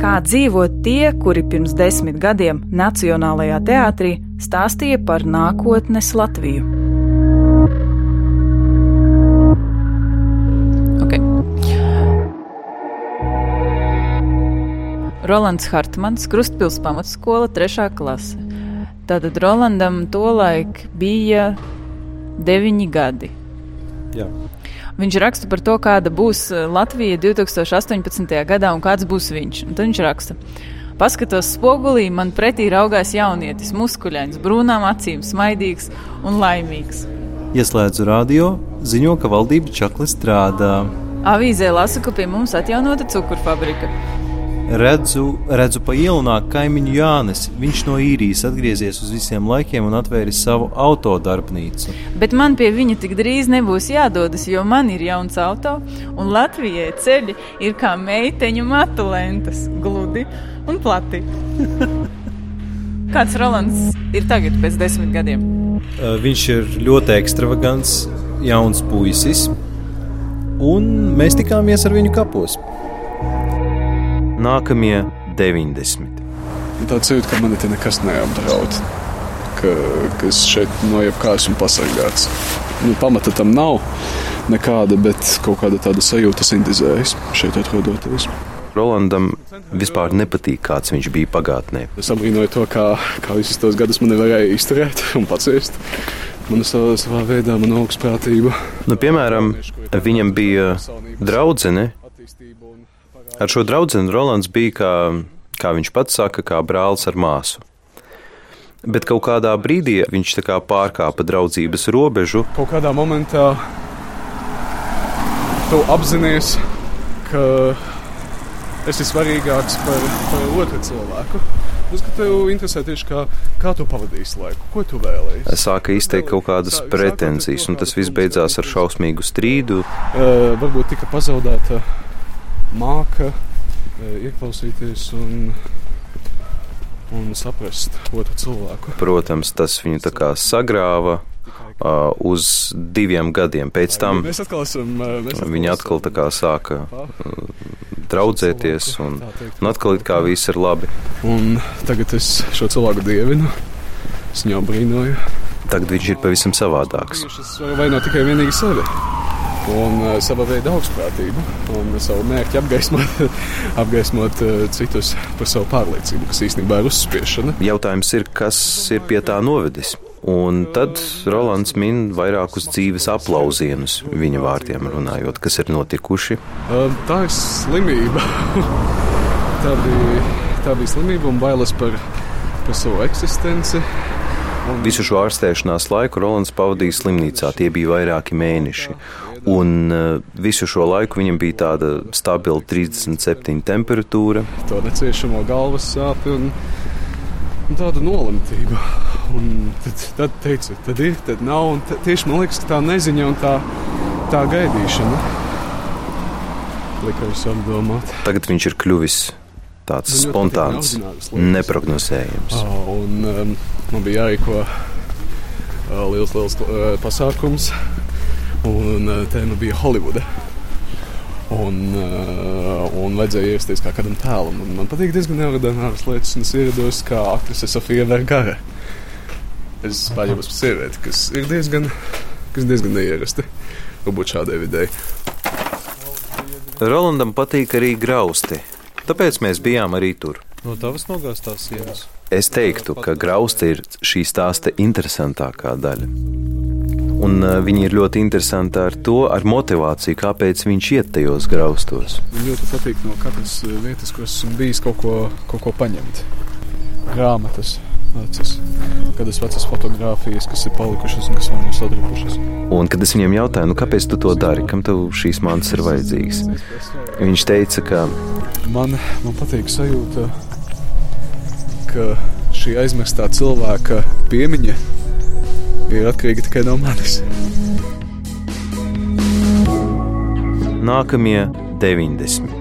kā dzīvo tie, kuri pirms desmit gadiem Nacionālajā teātrī stāstīja par nākotnes Latviju. Okay. Rolands Hartmans, Krustpils pamatskola, 3. klase. Tātad Rolandam tolaik bija deviņi gadi. Jā. Viņš raksta par to, kāda būs eh, Latvija 2018. gadā un kāds būs viņš. Un tad viņš raksta. Paskatos spogulī, man pretī raugās jaunietis, muskuļains, brūnām acīm, smaidīgs un laimīgs. Ieslēdzu radio, ziņo, ka valdība čakli strādā. Avīzē lasu, ka pie mums atjaunota cukurfabrika. Redzu, redzu pa ielu nāk kaimiņu Jānis. Viņš no īrijas atgriezies uz visiem laikiem un atvēris savu autodarbnīcu. Bet man pie viņa tik drīz nebūs jādodas, jo man ir jauns auto, un Latvijai ceļi ir kā meiteņu matu lentes, gludi un plati. Kāds Rolands ir tagad, pēc desmit gadiem? Viņš ir ļoti ekstravagants, jauns puisis, un mēs tikāmies ar viņu kapos nākamie 90. Tāds jūtas, ka man te nekas neapdraud, ka, ka es šeit no jebkās esmu pasargāts. Nu, pamata tam nav nekāda, bet kaut kāda tāda sajūta sintēzējas šeit atrodoties. Rolandam vispār nepatīk, kāds viņš bija pagātnē. Es apbrīnoju to, kā, kā visus tos gadus man nevarēja izturēt un paciest. Man savā, savā veidā, man augstprātība. Nu, piemēram, viņam bija draudzene, Ar šo draugu Rolands bija, kā, kā viņš pats saka, kā brālis ar māsu. Bet kaut kādā brīdī viņš pārkāpa draudzības robežu. Kaut kādā momentā tu apzinājies, ka esi svarīgāks par, par otru cilvēku. Domāju, ka tev interesē tieši kā, kā tu pavadīsi laiku, ko tu vēlējies. Es sāku izteikt kaut kādas pretenzijas, un tas viss beidzās ar šausmīgu strīdu. Uh, varbūt tika pazaudēta māca e, ieklausīties un, un saprast otru cilvēku. Protams, tas viņu tā kā sagrāva. Uh, uz diviem gadiem pēc tam mēs atkal esam, e, mēs atkal viņi atkal tā kā sāka uh, draudzēties, un, un atkal it kā viss ir labi. Un tagad es šo cilvēku dievinu, es viņu brīnoju. Tagad viņš ir pavisam savādāks. Es varu vainot tikai vienīgi sevi un uh, sava veida augstprātību un savu mērķi apgaismot, apgaismot uh, citus par savu pārliecību, kas īstenībā ir uzspiešana. Jautājums ir, kas ir pie tā novedis? Un tad Rolands min vairākus dzīves aplausienus viņa vārdiem runājot, kas ir notikuši. Uh, tā ir slimība. tā, bija, tā bija slimība un bailes par, par savu eksistenci. Un... Visu šo ārstēšanās laiku Rolands pavadīja slimnīcā. Tie bija vairāki mēneši. Un uh, visu šo laiku viņam bija tāda stabila 37 temperatūra. To neciešamo galvas sāpju un, un tādu nolemtību. Un tad, tad teicu, tad ir, tad nav. Un tieši man liekas, ka tā neziņa un tā, tā gaidīšana lika visu apdomāt. Tagad viņš ir kļuvis tāds man spontāns, neprognozējams. Oh, un um, man bija jārīko uh, liels, liels uh, pasākums un uh, tēma bija Holivuda. Un, uh, un vajadzēja ierasties kā kādam tēlam. Un man patīk diezgan neordināras lietas, un es ierados kā aktrise Sofija Vergara. Es paņēmu uz sievieti, kas ir diezgan, kas diezgan neierasti. Varbūt šādai videi. Rolandam patīk arī grausti, tāpēc mēs bijām arī tur. No tavas nogāztās sienas. Es teiktu, ka grausti ir šī stāsta interesantākā daļa. Un uh, viņi ir ļoti interesanti ar to, ar motivāciju, kāpēc viņš iet tajos graustos. Man ļoti patīk no katras uh, vietas, kur esmu bijis, kaut ko, kaut ko paņemt. Grāmatas, vecas, kādas vecas fotogrāfijas, kas ir palikušas un kas vēl nav sadrūkušas. Un kad es viņam jautāju, nu, kāpēc tu to dari, kam tev šīs mantas ir vajadzīgas, viņš teica, ka man, man patīk sajūta, ka šī aizmirstā cilvēka piemiņa ir atkarīga tikai no manis. Nākamie 90.